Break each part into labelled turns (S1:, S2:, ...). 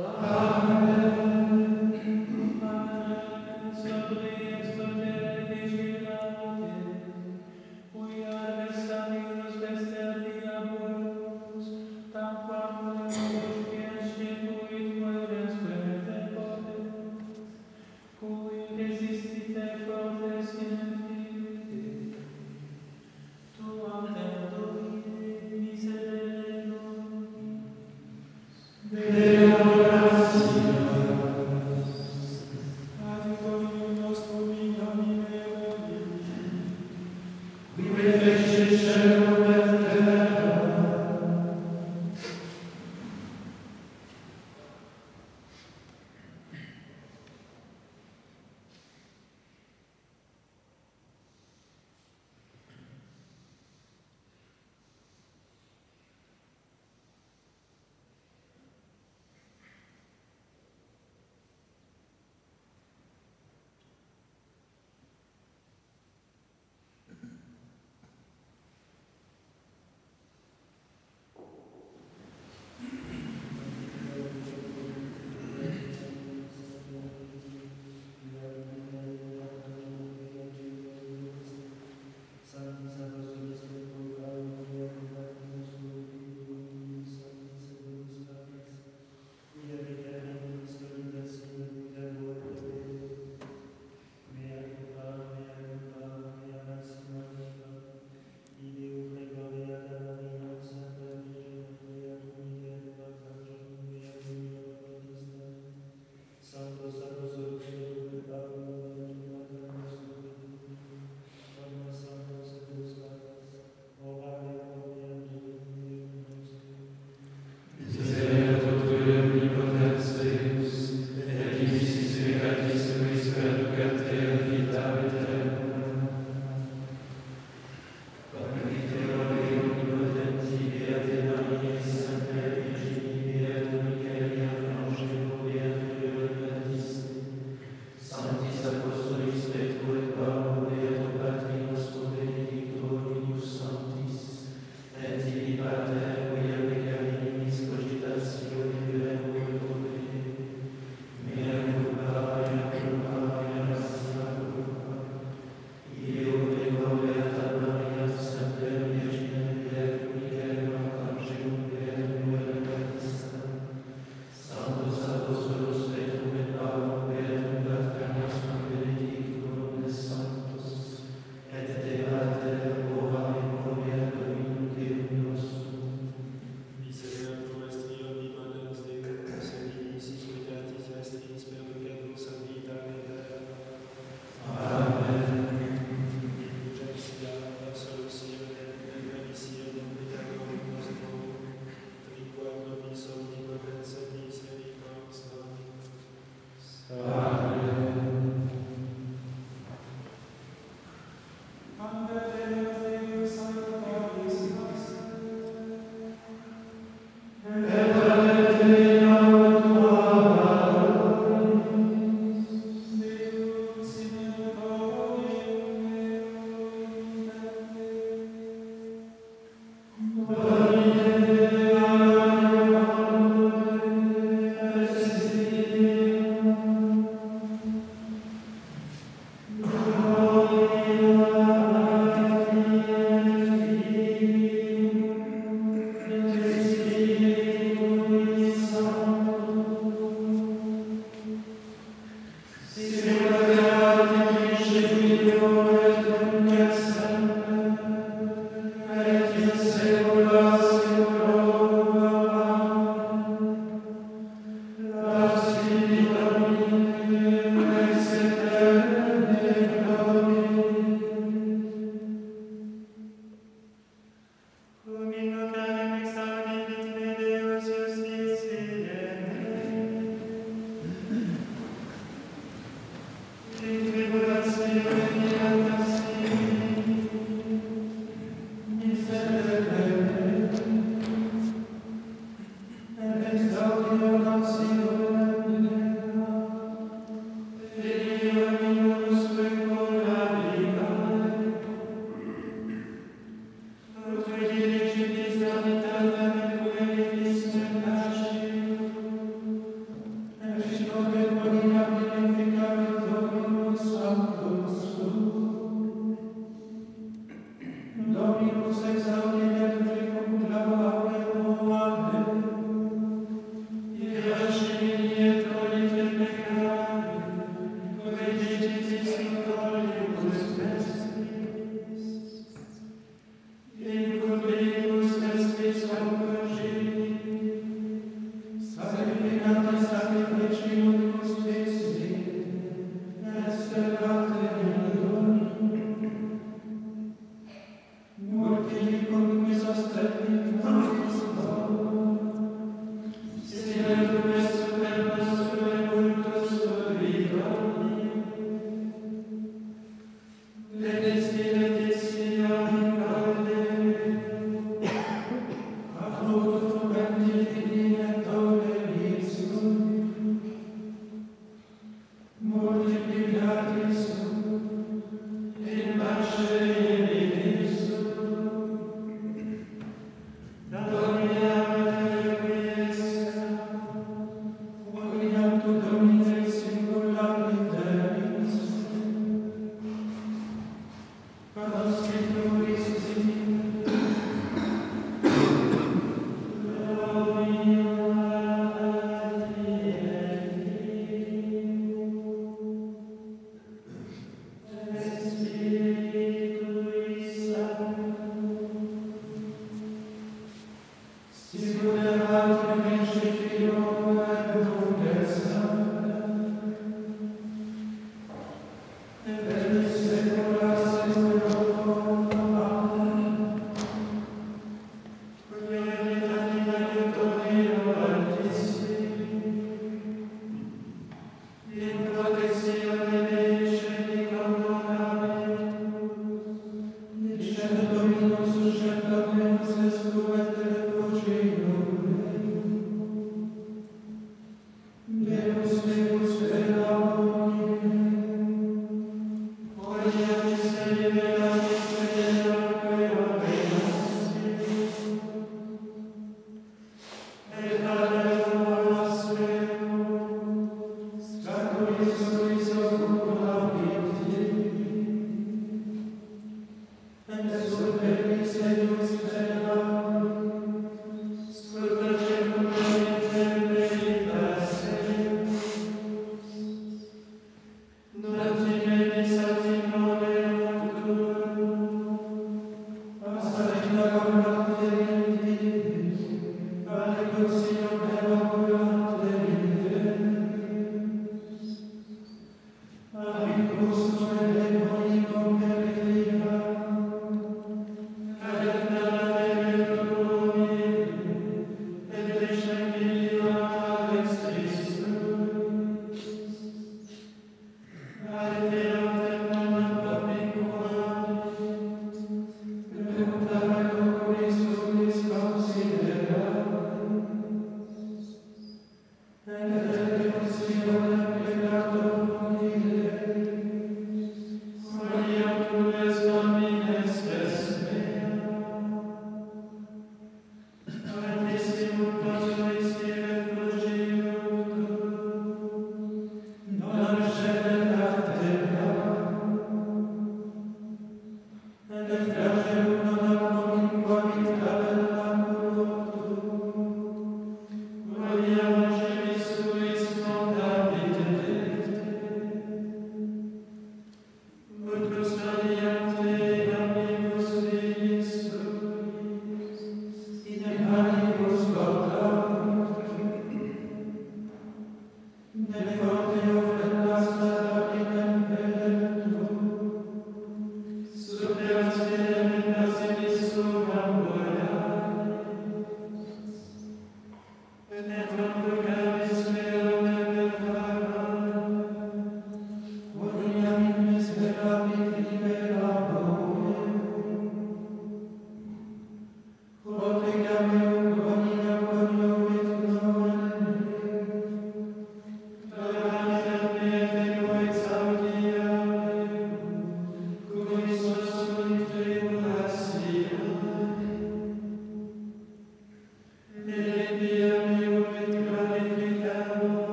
S1: Amen.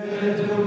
S1: Razem